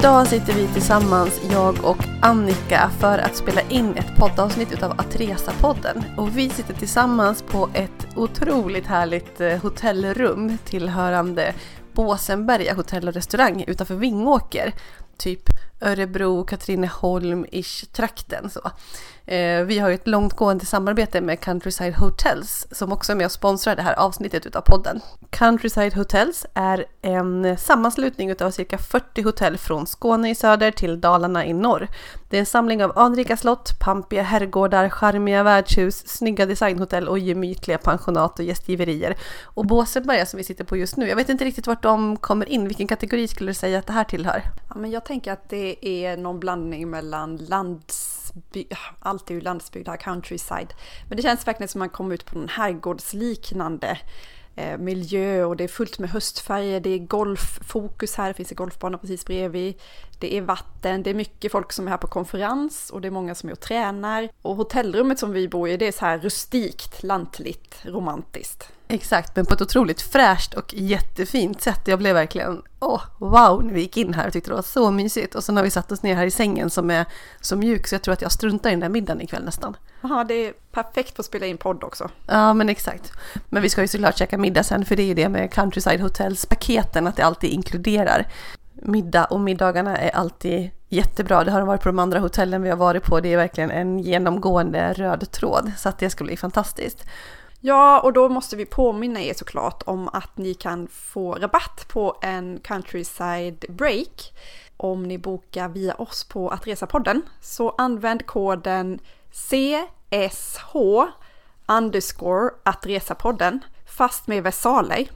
Idag sitter vi tillsammans, jag och Annika, för att spela in ett poddavsnitt utav Atresa-podden. Och vi sitter tillsammans på ett otroligt härligt eh, hotellrum tillhörande Båsenberga hotell och restaurang utanför Vingåker. Typ Örebro, Katrineholm-ish trakten så. Eh, vi har ju ett långtgående samarbete med Countryside Hotels som också är med och sponsrar det här avsnittet utav podden. Countryside Hotels är en sammanslutning utav cirka 40 hotell från Skåne i söder till Dalarna i norr. Det är en samling av anrika slott, pampiga herrgårdar, charmiga värdshus, snygga designhotell och gemytliga pensionat och gästgiverier. Och Båseberga som vi sitter på just nu, jag vet inte riktigt vart de kommer in. Vilken kategori skulle du säga att det här tillhör? Ja, men jag tänker att det är någon blandning mellan lands allt är ju landsbygd här, countryside. Men det känns verkligen som man kommer ut på en herrgårdsliknande eh, miljö och det är fullt med höstfärger, det är golffokus här, det finns en golfbana precis bredvid. Det är vatten, det är mycket folk som är här på konferens och det är många som är och tränar. Och hotellrummet som vi bor i, det är så här rustikt, lantligt, romantiskt. Exakt, men på ett otroligt fräscht och jättefint sätt. Jag blev verkligen, åh, wow, när vi gick in här och tyckte det var så mysigt. Och sen har vi satt oss ner här i sängen som är så mjuk så jag tror att jag struntar i den där middagen ikväll nästan. Ja, det är perfekt för att spela in podd också. Ja, men exakt. Men vi ska ju såklart käka middag sen, för det är ju det med Countryside Hotels paketen, att det alltid inkluderar middag och middagarna är alltid jättebra. Det har de varit på de andra hotellen vi har varit på. Det är verkligen en genomgående röd tråd, så att det ska bli fantastiskt. Ja, och då måste vi påminna er såklart om att ni kan få rabatt på en Countryside Break om ni bokar via oss på Atresapodden. Så använd koden CSH underscore Atresapodden fast med versaler.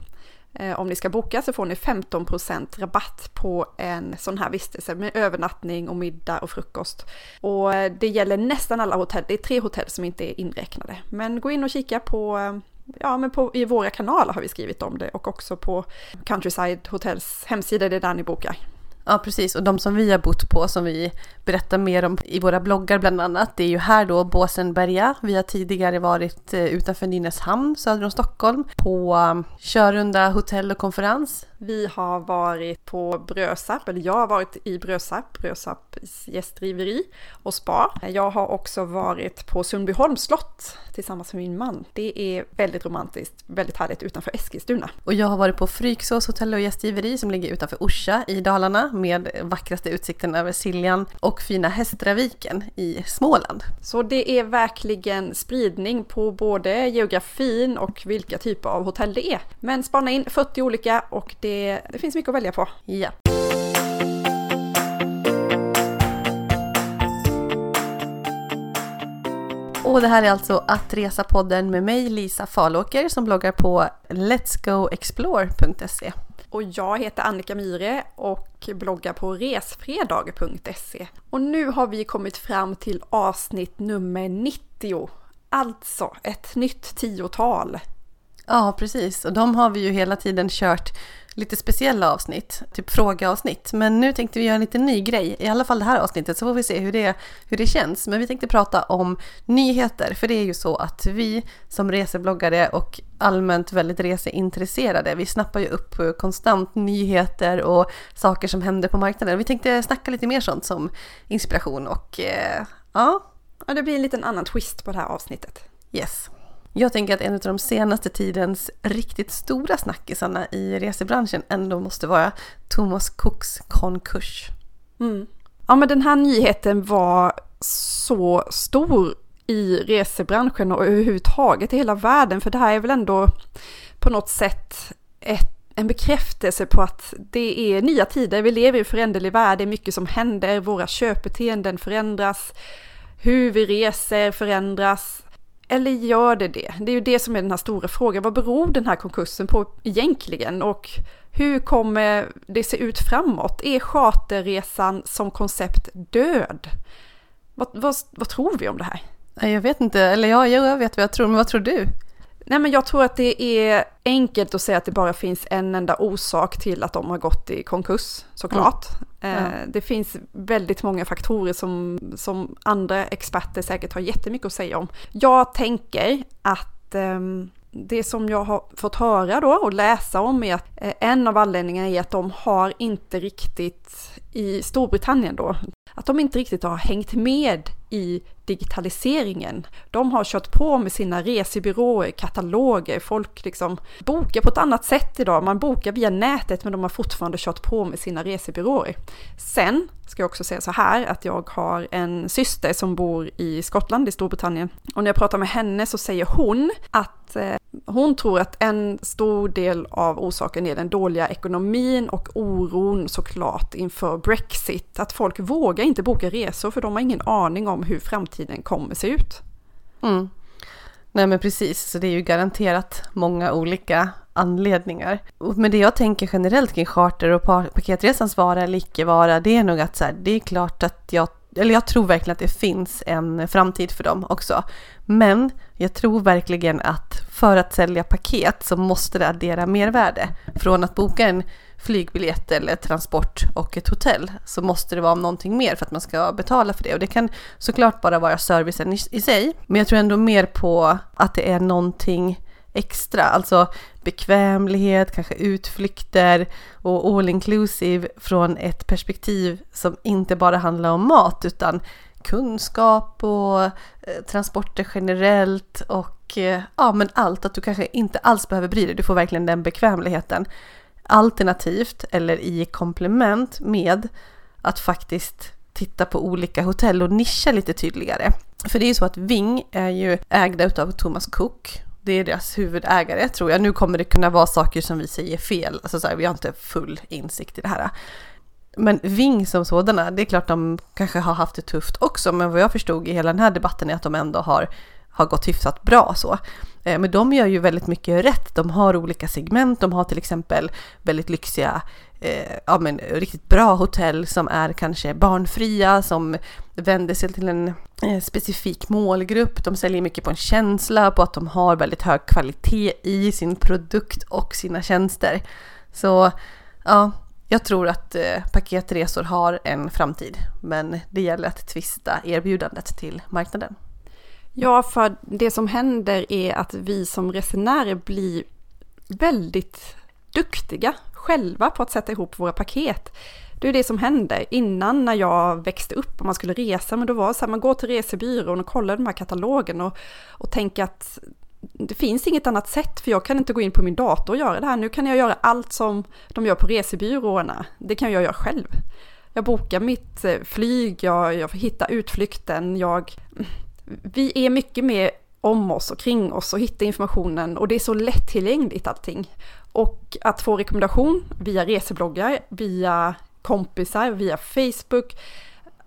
Eh, om ni ska boka så får ni 15% rabatt på en sån här vistelse med övernattning och middag och frukost. Och eh, det gäller nästan alla hotell, det är tre hotell som inte är inräknade. Men gå in och kika på eh, Ja, men på, i våra kanaler har vi skrivit om det och också på Countryside Hotels hemsida, det är där ni bokar. Ja, precis. Och de som vi har bott på, som vi berättar mer om i våra bloggar bland annat, det är ju här då Båsenberga. Vi har tidigare varit eh, utanför Nynäshamn söder om Stockholm på eh, Körunda hotell och konferens vi har varit på Brösarp, eller jag har varit i Brösarp, Brösarps gästgiveri och spa. Jag har också varit på Sundbyholms slott tillsammans med min man. Det är väldigt romantiskt, väldigt härligt utanför Eskilstuna. Och jag har varit på Fryksås hotell och gästgiveri som ligger utanför Orsa i Dalarna med vackraste utsikten över Siljan och fina Hästraviken i Småland. Så det är verkligen spridning på både geografin och vilka typer av hotell det är. Men spana in 40 olika och det, det finns mycket att välja på. Ja. Och det här är alltså Att Resa-podden med mig Lisa Falåker som bloggar på letsgoexplore.se. Och jag heter Annika Myre och bloggar på resfredag.se. Och nu har vi kommit fram till avsnitt nummer 90. Alltså ett nytt tiotal. Ja, precis. Och de har vi ju hela tiden kört lite speciella avsnitt, typ frågeavsnitt. Men nu tänkte vi göra en liten ny grej, i alla fall det här avsnittet, så får vi se hur det, hur det känns. Men vi tänkte prata om nyheter, för det är ju så att vi som resebloggare och allmänt väldigt reseintresserade, vi snappar ju upp konstant nyheter och saker som händer på marknaden. Vi tänkte snacka lite mer sånt som inspiration och eh, ja. Ja, det blir en liten annan twist på det här avsnittet. Yes. Jag tänker att en av de senaste tidens riktigt stora snackisarna i resebranschen ändå måste vara Thomas Cooks konkurs. Mm. Ja men den här nyheten var så stor i resebranschen och överhuvudtaget i hela världen för det här är väl ändå på något sätt ett en bekräftelse på att det är nya tider, vi lever i en föränderlig värld, det är mycket som händer, våra köpbeteenden förändras, hur vi reser förändras, eller gör det det? Det är ju det som är den här stora frågan. Vad beror den här konkursen på egentligen? Och hur kommer det se ut framåt? Är charterresan som koncept död? Vad, vad, vad tror vi om det här? Jag vet inte, eller ja, jag vet vad jag tror, men vad tror du? Nej, men jag tror att det är enkelt att säga att det bara finns en enda orsak till att de har gått i konkurs, såklart. Mm. Ja. Det finns väldigt många faktorer som, som andra experter säkert har jättemycket att säga om. Jag tänker att um, det som jag har fått höra då och läsa om är att eh, en av anledningarna är att de har inte riktigt i Storbritannien då, att de inte riktigt har hängt med i digitaliseringen. De har kört på med sina resebyråer, kataloger, folk liksom bokar på ett annat sätt idag. Man bokar via nätet men de har fortfarande kört på med sina resebyråer. Sen ska jag också säga så här att jag har en syster som bor i Skottland i Storbritannien och när jag pratar med henne så säger hon att eh, hon tror att en stor del av orsaken är den dåliga ekonomin och oron såklart inför Brexit. Att folk vågar inte boka resor för de har ingen aning om hur framtiden kommer se ut. Mm. Nej men precis, så det är ju garanterat många olika anledningar. Men det jag tänker generellt kring charter och paketresans vara eller icke vara, det är nog att så här, det är klart att jag eller jag tror verkligen att det finns en framtid för dem också. Men jag tror verkligen att för att sälja paket så måste det addera mervärde. Från att boka en flygbiljett eller transport och ett hotell så måste det vara någonting mer för att man ska betala för det. Och det kan såklart bara vara servicen i, i sig. Men jag tror ändå mer på att det är någonting extra, alltså bekvämlighet, kanske utflykter och all inclusive från ett perspektiv som inte bara handlar om mat utan kunskap och eh, transporter generellt och eh, ja men allt att du kanske inte alls behöver bry dig, du får verkligen den bekvämligheten. Alternativt eller i komplement med att faktiskt titta på olika hotell och nischa lite tydligare. För det är ju så att Ving är ju ägda utav Thomas Cook det är deras huvudägare tror jag. Nu kommer det kunna vara saker som vi säger fel, alltså så här, vi har inte full insikt i det här. Men Ving som sådana, det är klart de kanske har haft det tufft också, men vad jag förstod i hela den här debatten är att de ändå har, har gått hyfsat bra så. Eh, men de gör ju väldigt mycket rätt. De har olika segment. De har till exempel väldigt lyxiga, eh, ja men riktigt bra hotell som är kanske barnfria, som vänder sig till en eh, specifik målgrupp. De säljer mycket på en känsla, på att de har väldigt hög kvalitet i sin produkt och sina tjänster. Så ja, jag tror att eh, paketresor har en framtid, men det gäller att tvista erbjudandet till marknaden. Ja, för det som händer är att vi som resenärer blir väldigt duktiga själva på att sätta ihop våra paket. Det är det som händer. Innan när jag växte upp och man skulle resa, men då var det så här, man går till resebyrån och kollar de här katalogen och, och tänker att det finns inget annat sätt för jag kan inte gå in på min dator och göra det här. Nu kan jag göra allt som de gör på resebyråerna. Det kan jag göra själv. Jag bokar mitt eh, flyg, jag, jag hittar utflykten, jag vi är mycket mer om oss och kring oss och hitta informationen och det är så lättillgängligt allting. Och att få rekommendation via resebloggar, via kompisar, via Facebook.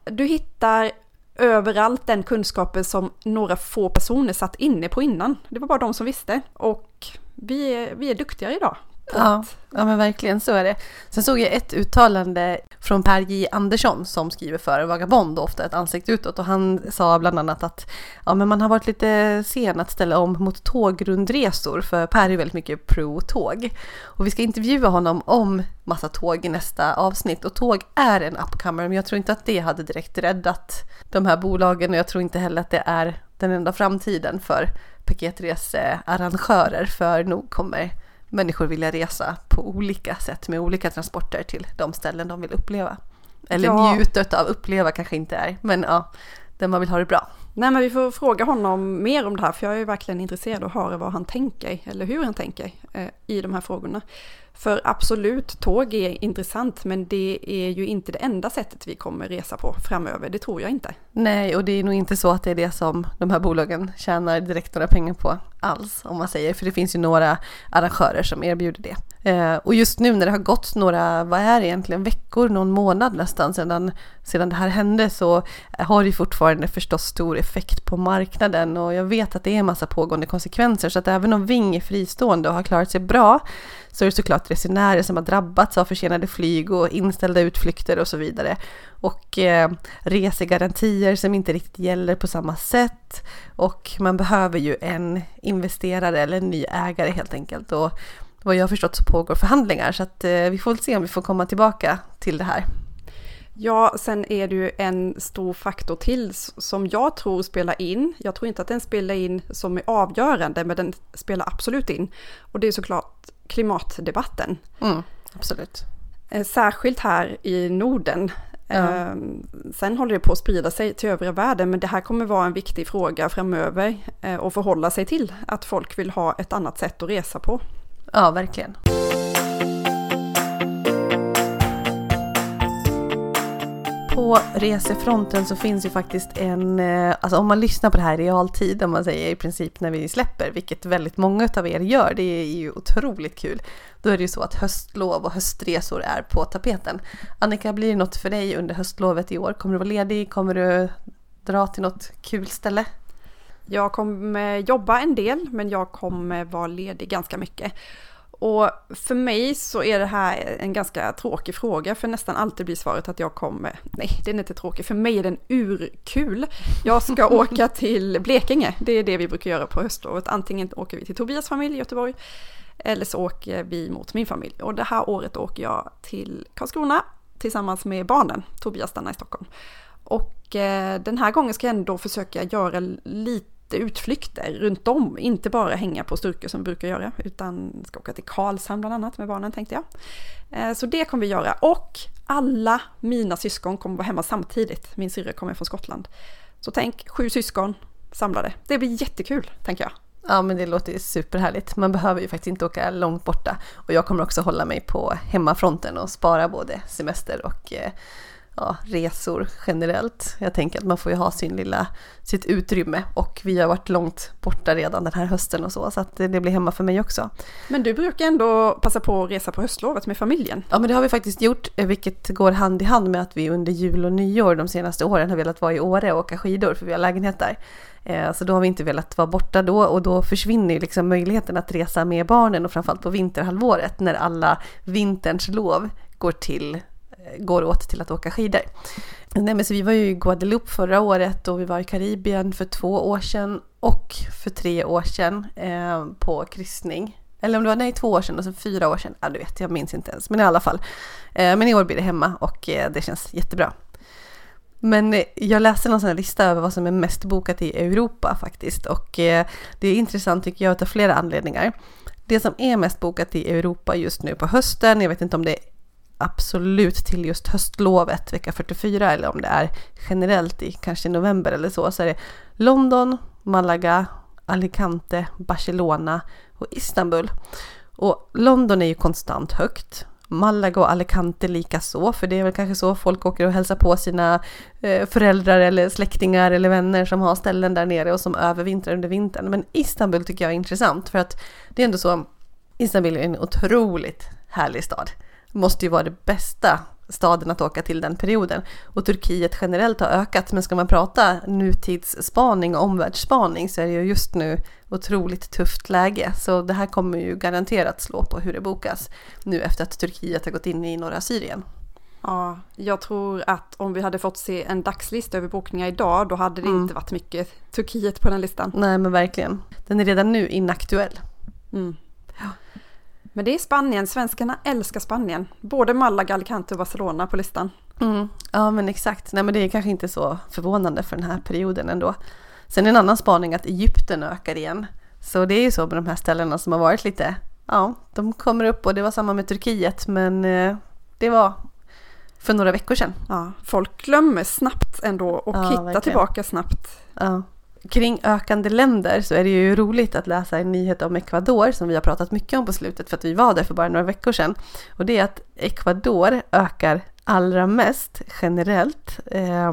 Du hittar överallt den kunskapen som några få personer satt inne på innan. Det var bara de som visste och vi är, vi är duktigare idag. Ja, ja, men verkligen så är det. Sen såg jag ett uttalande från Per J Andersson som skriver för Vagabond och ofta ett ansikte utåt och han sa bland annat att ja, men man har varit lite sen att ställa om mot tågrundresor för Per är väldigt mycket pro-tåg. Och vi ska intervjua honom om massa tåg i nästa avsnitt och tåg är en upcomer men jag tror inte att det hade direkt räddat de här bolagen och jag tror inte heller att det är den enda framtiden för paketresearrangörer för nog kommer människor vilja resa på olika sätt med olika transporter till de ställen de vill uppleva. Eller ja. njuta av, uppleva kanske inte är, men ja, där man vill ha det bra. Nej men vi får fråga honom mer om det här för jag är verkligen intresserad av att höra vad han tänker eller hur han tänker eh, i de här frågorna. För absolut, tåg är intressant men det är ju inte det enda sättet vi kommer resa på framöver, det tror jag inte. Nej, och det är nog inte så att det är det som de här bolagen tjänar direkt några pengar på alls, om man säger, för det finns ju några arrangörer som erbjuder det. Eh, och just nu när det har gått några, vad är det egentligen, veckor, någon månad nästan sedan, sedan det här hände så har det fortfarande förstås stor effekt på marknaden och jag vet att det är en massa pågående konsekvenser så att även om Ving är fristående och har klarat sig bra så är det såklart resenärer som har drabbats av försenade flyg och inställda utflykter och så vidare. Och eh, resegarantier som inte riktigt gäller på samma sätt. Och man behöver ju en investerare eller en ny ägare helt enkelt. Och vad jag har förstått så pågår förhandlingar så att eh, vi får väl se om vi får komma tillbaka till det här. Ja, sen är det ju en stor faktor till som jag tror spelar in. Jag tror inte att den spelar in som är avgörande, men den spelar absolut in. Och det är såklart klimatdebatten. Mm, absolut. Eh, särskilt här i Norden. Ja. Ehm, sen håller det på att sprida sig till övriga världen, men det här kommer vara en viktig fråga framöver eh, att förhålla sig till. Att folk vill ha ett annat sätt att resa på. Ja, verkligen. på resefronten så finns ju faktiskt en, eh, alltså om man lyssnar på det här i realtid, om man säger i princip när vi släpper, vilket väldigt många av er gör, det är ju otroligt kul. Då är det ju så att höstlov och höstresor är på tapeten. Annika, blir det något för dig under höstlovet i år? Kommer du vara ledig? Kommer du dra till något kul ställe? Jag kommer jobba en del, men jag kommer vara ledig ganska mycket. Och för mig så är det här en ganska tråkig fråga, för nästan alltid blir svaret att jag kommer, nej den är inte tråkig, för mig är den urkul. Jag ska åka till Blekinge, det är det vi brukar göra på höstlovet. Antingen åker vi till Tobias familj i Göteborg, eller så åker vi mot min familj. Och det här året åker jag till Karlskrona tillsammans med barnen, Tobias stannar i Stockholm. Och eh, den här gången ska jag ändå försöka göra lite utflykter runt om, inte bara hänga på Sturkö som vi brukar göra, utan ska åka till Karlshamn bland annat med barnen tänkte jag. Eh, så det kommer vi göra och alla mina syskon kommer vara hemma samtidigt. Min syrra kommer från Skottland. Så tänk sju syskon samlade. Det blir jättekul, tänker jag. Ja men det låter ju superhärligt. Man behöver ju faktiskt inte åka långt borta. Och jag kommer också hålla mig på hemmafronten och spara både semester och eh, ja, resor generellt. Jag tänker att man får ju ha sin lilla, sitt utrymme och vi har varit långt borta redan den här hösten och så, så att det blir hemma för mig också. Men du brukar ändå passa på att resa på höstlovet med familjen? Ja, men det har vi faktiskt gjort, eh, vilket går hand i hand med att vi under jul och nyår de senaste åren har velat vara i Åre och åka skidor, för vi har lägenhet där. Eh, så då har vi inte velat vara borta då och då försvinner ju liksom möjligheten att resa med barnen och framförallt på vinterhalvåret när alla vinterns lov går till går åt till att åka skidor. Nej, men så vi var ju i Guadeloupe förra året och vi var i Karibien för två år sedan och för tre år sedan eh, på kryssning. Eller om det var nej, två år sedan och sen fyra år sedan. Ja, du vet, jag minns inte ens. Men i alla fall. Eh, men i år blir det hemma och eh, det känns jättebra. Men eh, jag läste någon sån här lista över vad som är mest bokat i Europa faktiskt. Och eh, det är intressant tycker jag av flera anledningar. Det som är mest bokat i Europa just nu på hösten, jag vet inte om det är absolut till just höstlovet, vecka 44, eller om det är generellt i kanske november eller så, så är det London, Malaga, Alicante, Barcelona och Istanbul. Och London är ju konstant högt. Malaga och Alicante lika så, för det är väl kanske så folk åker och hälsar på sina eh, föräldrar eller släktingar eller vänner som har ställen där nere och som övervintrar under vintern. Men Istanbul tycker jag är intressant för att det är ändå så, Istanbul är en otroligt härlig stad måste ju vara det bästa staden att åka till den perioden. Och Turkiet generellt har ökat, men ska man prata nutidsspaning och omvärldsspaning så är det ju just nu otroligt tufft läge. Så det här kommer ju garanterat slå på hur det bokas nu efter att Turkiet har gått in i norra Syrien. Ja, jag tror att om vi hade fått se en dagslista över bokningar idag, då hade det mm. inte varit mycket Turkiet på den listan. Nej, men verkligen. Den är redan nu inaktuell. Mm. Men det är Spanien, svenskarna älskar Spanien. Både Malaga, Alicante och Barcelona på listan. Mm. Ja men exakt, nej men det är kanske inte så förvånande för den här perioden ändå. Sen en annan spaning att Egypten ökar igen. Så det är ju så med de här ställena som har varit lite, ja, de kommer upp och det var samma med Turkiet men eh, det var för några veckor sedan. Ja, folk glömmer snabbt ändå och ja, hittar verkligen. tillbaka snabbt. Ja kring ökande länder så är det ju roligt att läsa en nyhet om Ecuador som vi har pratat mycket om på slutet för att vi var där för bara några veckor sedan. Och det är att Ecuador ökar allra mest generellt. Eh,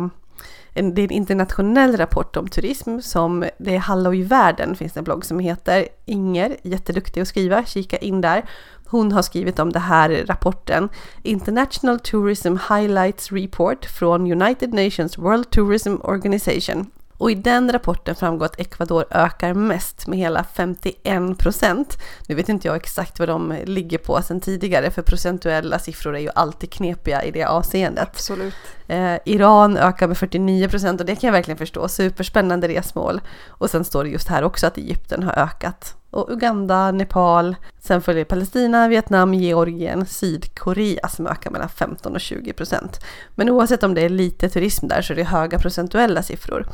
det är en internationell rapport om turism som det är Hallå i världen finns det en blogg som heter Inger, jätteduktig att skriva, kika in där. Hon har skrivit om den här rapporten International Tourism Highlights Report från United Nations World Tourism Organization och i den rapporten framgår att Ecuador ökar mest med hela 51 procent. Nu vet inte jag exakt vad de ligger på sedan tidigare, för procentuella siffror är ju alltid knepiga i det avseendet. Absolut. Eh, Iran ökar med 49 procent och det kan jag verkligen förstå. Superspännande resmål. Och sen står det just här också att Egypten har ökat. Och Uganda, Nepal. Sen följer Palestina, Vietnam, Georgien, Sydkorea som ökar mellan 15 och 20 procent. Men oavsett om det är lite turism där så är det höga procentuella siffror.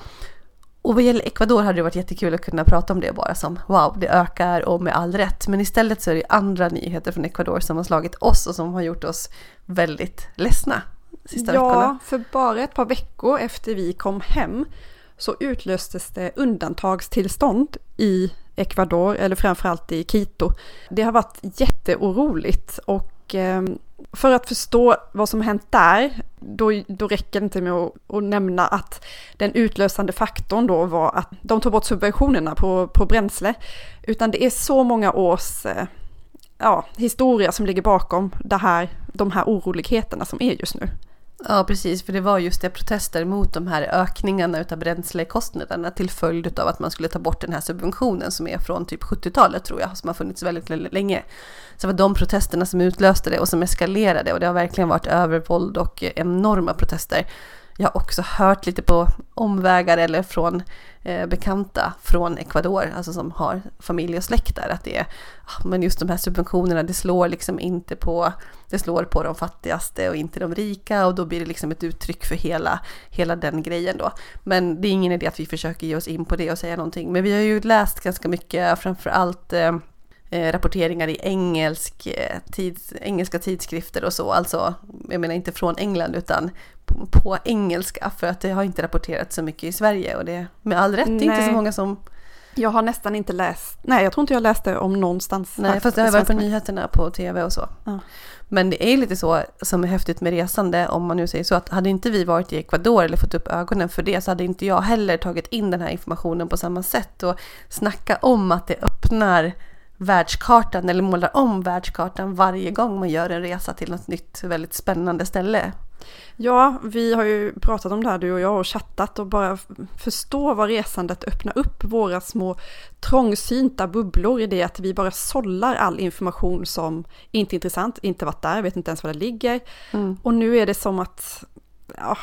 Och vad gäller Ecuador hade det varit jättekul att kunna prata om det bara som wow, det ökar och med all rätt. Men istället så är det andra nyheter från Ecuador som har slagit oss och som har gjort oss väldigt ledsna sista ja, veckorna. för bara ett par veckor efter vi kom hem så utlöstes det undantagstillstånd i Ecuador, eller framförallt i Quito. Det har varit jätteoroligt och ehm, för att förstå vad som hänt där, då, då räcker det inte med att, att, nämna att den utlösande faktorn då var att de tog bort subventionerna på, på bränsle, utan det är så många års eh, ja, historia som ligger bakom det här, de här oroligheterna som är just nu. Ja, precis, för det var just det protester mot de här ökningarna utav bränslekostnaderna till följd av att man skulle ta bort den här subventionen som är från typ 70-talet tror jag, som har funnits väldigt länge. Så det var de protesterna som utlöste det och som eskalerade och det har verkligen varit övervåld och eh, enorma protester. Jag har också hört lite på omvägar eller från eh, bekanta från Ecuador, alltså som har familj och släkt där, att det är, ah, men just de här subventionerna, det slår liksom inte på, det slår på de fattigaste och inte de rika och då blir det liksom ett uttryck för hela, hela den grejen då. Men det är ingen idé att vi försöker ge oss in på det och säga någonting, men vi har ju läst ganska mycket, framför allt eh, Eh, rapporteringar i engelsk, eh, tids, engelska tidskrifter och så. Alltså, jag menar inte från England utan på, engelska för att det har inte rapporterats så mycket i Sverige och det med all rätt, det är inte så många som jag har nästan inte läst, nej jag tror inte jag läste om någonstans. Nej, fast det har varit på nyheterna på tv och så. Ja. Men det är lite så som är häftigt med resande, om man nu säger så, att hade inte vi varit i Ecuador eller fått upp ögonen för det så hade inte jag heller tagit in den här informationen på samma sätt och snacka om att det öppnar världskartan eller målar om världskartan varje gång man gör en resa till något nytt väldigt spännande ställe. Ja, vi har ju pratat om det här du och jag och chattat och bara förstå vad resandet öppnar upp våra små trångsynta bubblor i det att vi bara sållar all information som inte är intressant, inte varit där, vet inte ens var det ligger. Mm. Och nu är det som att ja,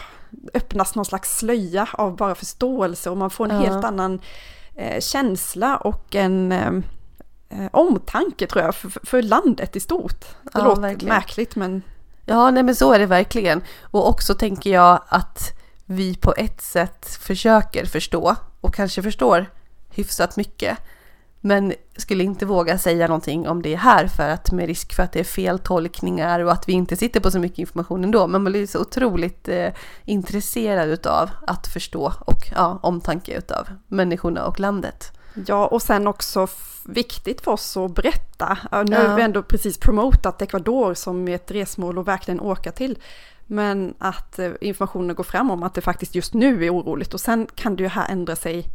öppnas någon slags slöja av bara förståelse och man får en ja. helt annan eh, känsla och en eh, eh, omtanke tror jag för, för, landet i stort. Det ja, låter verkligen. märkligt men... Ja, nej men så är det verkligen. Och också tänker jag att vi på ett sätt försöker förstå och kanske förstår hyfsat mycket. Men skulle inte våga säga någonting om det här för att med risk för att det är fel tolkningar och att vi inte sitter på så mycket information ändå. Men man blir så otroligt eh, intresserad utav att förstå och ja, omtanke utav människorna och landet. Ja, och sen också viktigt för oss att berätta. Nu ja. har vi ändå precis promotat Ecuador som ett resmål och verkligen åka till. Men att eh, informationen går fram om att det faktiskt just nu är oroligt och sen kan det ju här ändra sig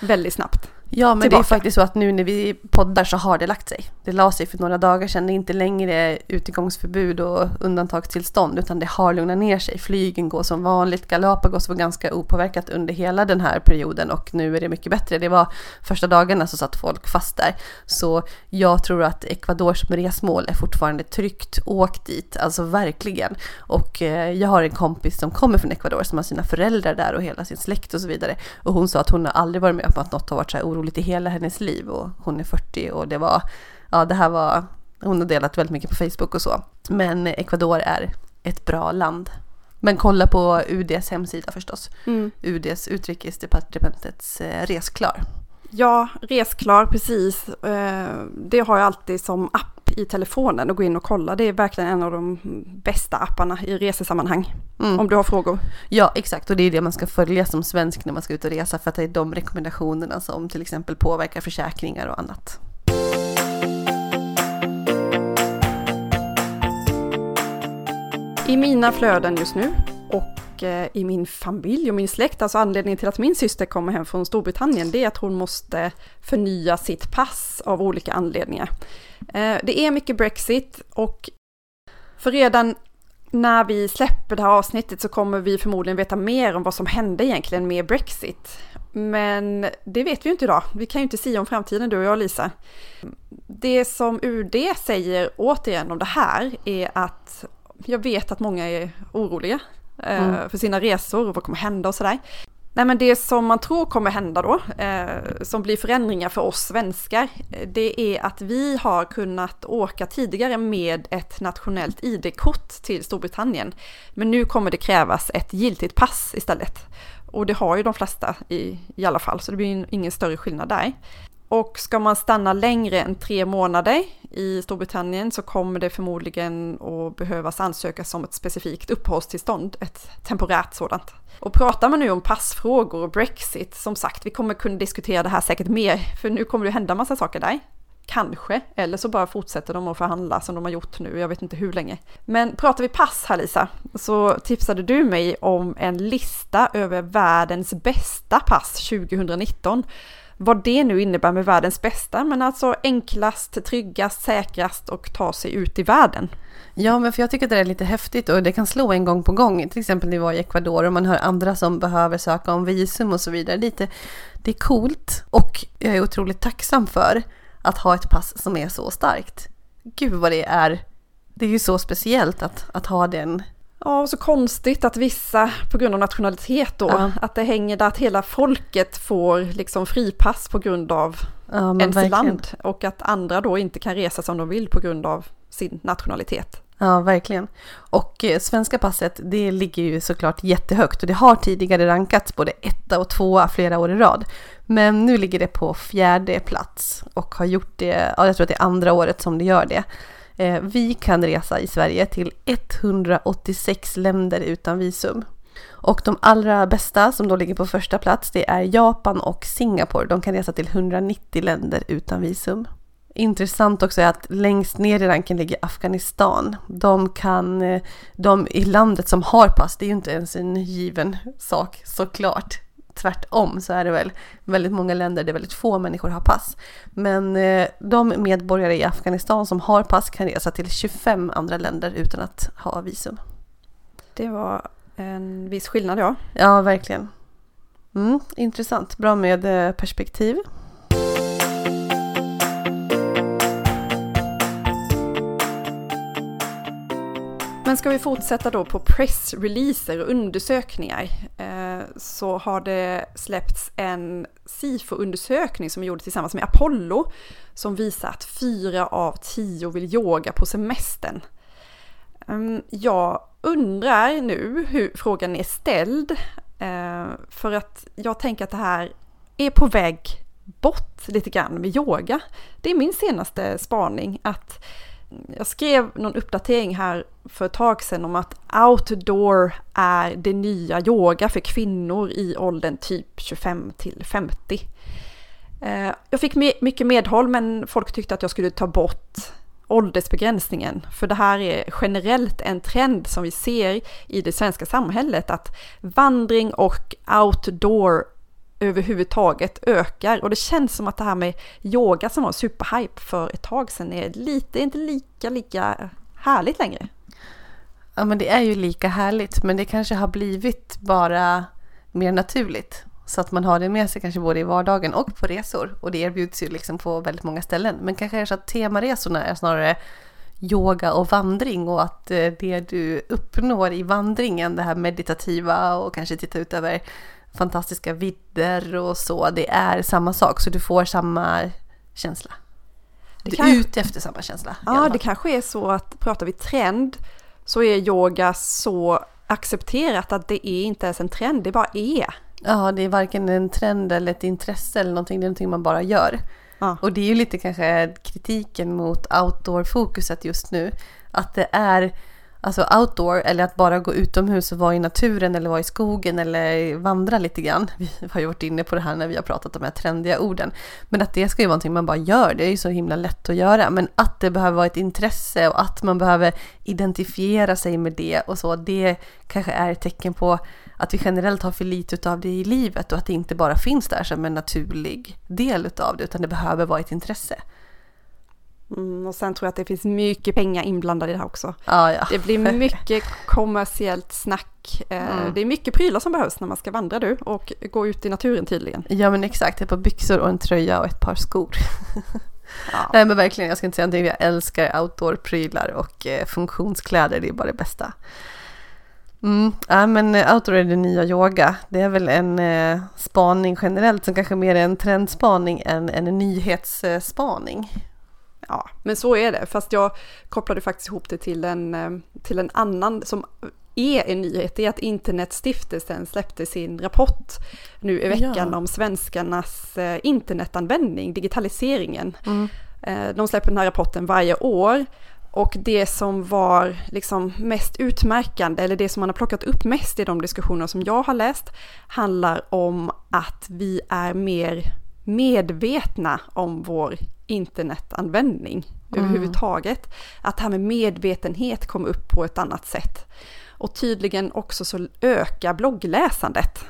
väldigt snabbt. Ja, men tillbaka. det är faktiskt så att nu när vi poddar så har det lagt sig. Det la sig för några dagar sedan. Det är inte längre utegångsförbud och undantagstillstånd utan det har lugnat ner sig. Flygen går som vanligt. Galapagos var ganska opåverkat under hela den här perioden och nu är det mycket bättre. Det var första dagarna så satt folk fast där. Så jag tror att Ecuador som resmål är fortfarande tryggt. Åk dit, alltså verkligen. Och eh, jag har en kompis som kommer från Ecuador som har sina föräldrar där och hela sin släkt och så vidare. Och hon sa att hon har aldrig varit med om att något har varit så här oroligt i hela hennes liv och hon är 40 och det var, ja det här var, hon har delat väldigt mycket på Facebook och så. Men Ecuador är ett bra land. Men kolla på UDs hemsida förstås. Mm. UDs utrikesdepartementets eh, Resklar. Ja, Resklar, precis. Eh, det har jag alltid som app i telefonen och gå in och kolla. Det är verkligen en av de bästa apparna i resesammanhang. Mm. Om du har frågor. Ja, exakt. Och det är det man ska följa som svensk när man ska ut och resa. För att det är de rekommendationerna som till exempel påverkar försäkringar och annat. I mina flöden just nu och Eh, i min familj och min släkt, alltså anledningen till att min syster kommer hem från Storbritannien, det är att hon måste förnya sitt pass av olika anledningar. Eh, det är mycket Brexit och för redan när vi släpper det här avsnittet så kommer vi förmodligen veta mer om vad som hände egentligen med Brexit. Men det vet vi ju inte idag. Vi kan ju inte säga om framtiden, du och jag Lisa. Det som UD säger återigen om det här är att jag vet att många är oroliga Eh, mm. för sina resor och vad kommer hända och sådär. Nej men det som man tror kommer hända då, eh, som blir förändringar för oss svenskar, eh, det är att vi har kunnat åka tidigare med ett nationellt ID-kort till Storbritannien. Men nu kommer det krävas ett giltigt pass istället. Och det har ju de flesta i, i alla fall, så det blir ingen större skillnad där. Och ska man stanna längre än tre månader i Storbritannien så kommer det förmodligen att behövas ansökas om ett specifikt uppehållstillstånd, ett temporärt sådant. Och pratar man nu om passfrågor och Brexit, som sagt, vi kommer kunna diskutera det här säkert mer, för nu kommer det hända massa saker där. Kanske, eller så bara fortsätter de att förhandla som de har gjort nu, jag vet inte hur länge. Men pratar vi pass här Lisa, så tipsade du mig om en lista över världens bästa pass 2019 vad det nu innebär med världens bästa, men alltså enklast, tryggast, säkrast och ta sig ut i världen. Ja, men för jag tycker att det är lite häftigt och det kan slå en gång på gång. Till exempel när vi var i Ecuador och man hör andra som behöver söka om visum och så vidare. Lite, det är coolt och jag är otroligt tacksam för att ha ett pass som är så starkt. Gud vad det är. Det är ju så speciellt att, att ha den Ja, och så konstigt att vissa, på grund av nationalitet då, ja. att det hänger där att hela folket får liksom fripass på grund av ja, ens verkligen. land. Och att andra då inte kan resa som de vill på grund av sin nationalitet. Ja, verkligen. Och eh, svenska passet, det ligger ju såklart jättehögt och det har tidigare rankats både etta och tvåa flera år i rad. Men nu ligger det på fjärde plats och har gjort det, ja jag tror att det är andra året som det gör det. Eh, vi kan resa i Sverige till 186 länder utan visum. Och de allra bästa som då ligger på första plats det är Japan och Singapore. De kan resa till 190 länder utan visum. Intressant också är att längst ner i ranken ligger Afghanistan. De kan, eh, de i landet som har pass, det är ju inte ens en given sak såklart tvärtom så är det väl väldigt många länder där väldigt få människor har pass. Men eh, de medborgare i Afghanistan som har pass kan resa till 25 andra länder utan att ha visum. Det var en viss skillnad ja. Ja, verkligen. Mm, intressant, bra med eh, perspektiv. Men ska vi fortsätta då på pressreleaser och undersökningar eh, så har det släppts en SIFO-undersökning som gjorde tillsammans med Apollo som visar att fyra av tio vill yoga på semestern. Ehm, jag undrar nu hur frågan är ställd eh, för att jag tänker att det här är på väg bort lite grann med yoga. Det är min senaste spaning att jag skrev någon uppdatering här för ett tag sedan om att outdoor är det nya yoga för kvinnor i åldern typ 25 till 50. Eh, jag fick mycket medhåll men folk tyckte att jag skulle ta bort åldersbegränsningen. För det här är generellt en trend som vi ser i det svenska samhället att vandring och outdoor överhuvudtaget ökar. Och det känns som att det här med yoga som var superhype för ett tag sedan är lite, inte lika, lika härligt längre. Ja men det är ju lika härligt men det kanske har blivit bara mer naturligt. Så att man har det med sig kanske både i vardagen och på resor. Och det erbjuds ju liksom på väldigt många ställen. Men kanske är det så att temaresorna är snarare yoga och vandring och att eh, det du uppnår i vandringen, det här meditativa och kanske titta ut över fantastiska vidder och så. Det är samma sak, så du får samma känsla. Du är ute efter samma känsla. Ja, det kanske är så att pratar vi trend så är yoga så accepterat att det är inte ens en trend, det bara är. Ja, det är varken en trend eller ett intresse eller någonting, det är någonting man bara gör. Ja. Och det är ju lite kanske kritiken mot outdoor-fokuset just nu. Att det är Alltså outdoor eller att bara gå utomhus och vara i naturen eller vara i skogen eller vandra lite grann. Vi har ju varit inne på det här när vi har pratat om de här trendiga orden. Men att det ska ju vara någonting man bara gör, det är ju så himla lätt att göra. Men att det behöver vara ett intresse och att man behöver identifiera sig med det och så, det kanske är ett tecken på att vi generellt har för lite av det i livet och att det inte bara finns där som en naturlig del av det, utan det behöver vara ett intresse. Mm, och sen tror jag att det finns mycket pengar inblandade i det här också. Ah, ja. Det blir mycket kommersiellt snack. Eh, mm. Det är mycket prylar som behövs när man ska vandra du och gå ut i naturen tydligen. Ja men exakt, ett par byxor och en tröja och ett par skor. Ja. Nej men verkligen, jag ska inte säga någonting, jag älskar outdoor-prylar och eh, funktionskläder, det är bara det bästa. Mm, ja men outdoor är det nya yoga. Det är väl en eh, spaning generellt som kanske mer är en trendspaning än en nyhetsspaning. Ja, men så är det. Fast jag kopplade faktiskt ihop det till en, eh, till en annan som är en nyhet. Det är att Internetstiftelsen släppte sin rapport nu i veckan ja. om svenskarnas eh, internetanvändning, digitaliseringen. Mm. Eh, de släpper den här rapporten varje år. Och det som var liksom mest utmärkande, eller det som man har plockat upp mest i de diskussioner som jag har läst, handlar om att vi är mer medvetna om vår internetanvändning mm. överhuvudtaget. Att det här med medvetenhet kom upp på ett annat sätt. Och tydligen också så ökar bloggläsandet.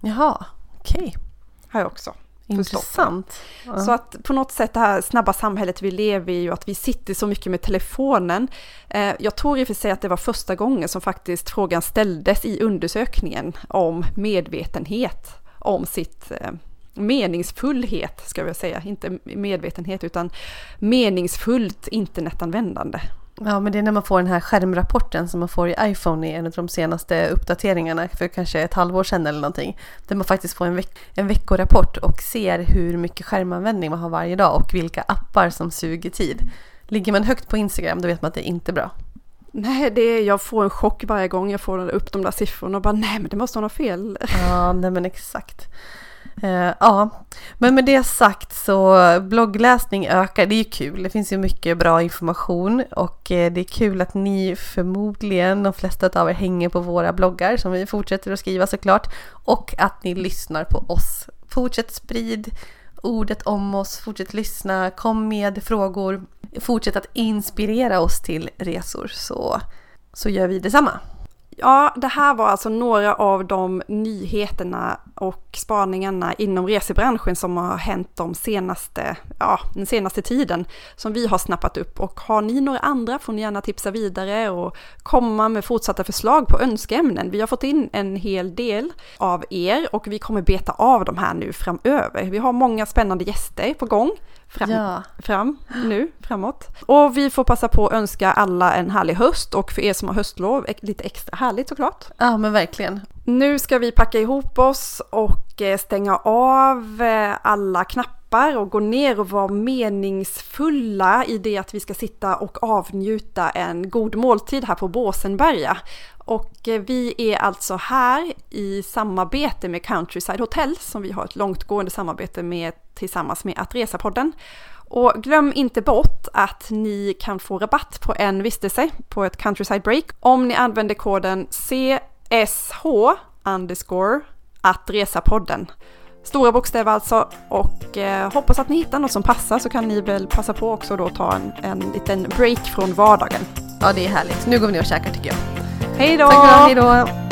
Jaha, okej. Okay. Jag också. Intressant. Ja. Så att på något sätt det här snabba samhället vi lever i och att vi sitter så mycket med telefonen. Eh, jag tror i och för sig att det var första gången som faktiskt frågan ställdes i undersökningen om medvetenhet om sitt eh, meningsfullhet, ska jag säga, inte medvetenhet utan meningsfullt internetanvändande. Ja, men det är när man får den här skärmrapporten som man får i iPhone i en av de senaste uppdateringarna för kanske ett halvår sedan eller någonting. Där man faktiskt får en, veck en veckorapport och ser hur mycket skärmanvändning man har varje dag och vilka appar som suger tid. Ligger man högt på Instagram då vet man att det är inte bra. Nej, det är, jag får en chock varje gång jag får upp de där siffrorna och bara nej men det måste vara något fel. Ja, nej men exakt. Uh, ja, men med det sagt så bloggläsning ökar, det är ju kul. Det finns ju mycket bra information och eh, det är kul att ni förmodligen, de flesta av er hänger på våra bloggar som vi fortsätter att skriva såklart och att ni lyssnar på oss. Fortsätt sprid ordet om oss, fortsätt lyssna, kom med frågor, fortsätt att inspirera oss till resor så, så gör vi detsamma. Ja, det här var alltså några av de nyheterna och spaningarna inom resebranschen som har hänt de senaste, ja, den senaste tiden som vi har snappat upp. Och har ni några andra får ni gärna tipsa vidare och komma med fortsatta förslag på önskeämnen. Vi har fått in en hel del av er och vi kommer beta av de här nu framöver. Vi har många spännande gäster på gång fram, ja. fram nu, framåt. Och vi får passa på att önska alla en härlig höst och för er som har höstlov, lite extra härligt såklart. Ja men verkligen. Nu ska vi packa ihop oss och eh, stänga av eh, alla knappar och gå ner och vara meningsfulla i det att vi ska sitta och avnjuta en god måltid här på Båsenberga. Och eh, vi är alltså här i samarbete med Countryside Hotel som vi har ett långtgående samarbete med tillsammans med Att Resa-podden. Och glöm inte bort att ni kan få rabatt på en vistelse på ett Countryside Break om ni använder koden C CSH underscore att resa-podden. Stora bokstäver alltså och eh, hoppas att ni hittar något som passar så kan ni väl passa på också då ta en, en liten break från vardagen. Ja det är härligt. Nu går vi ner och käkar tycker jag. Hej då! Tack hej då!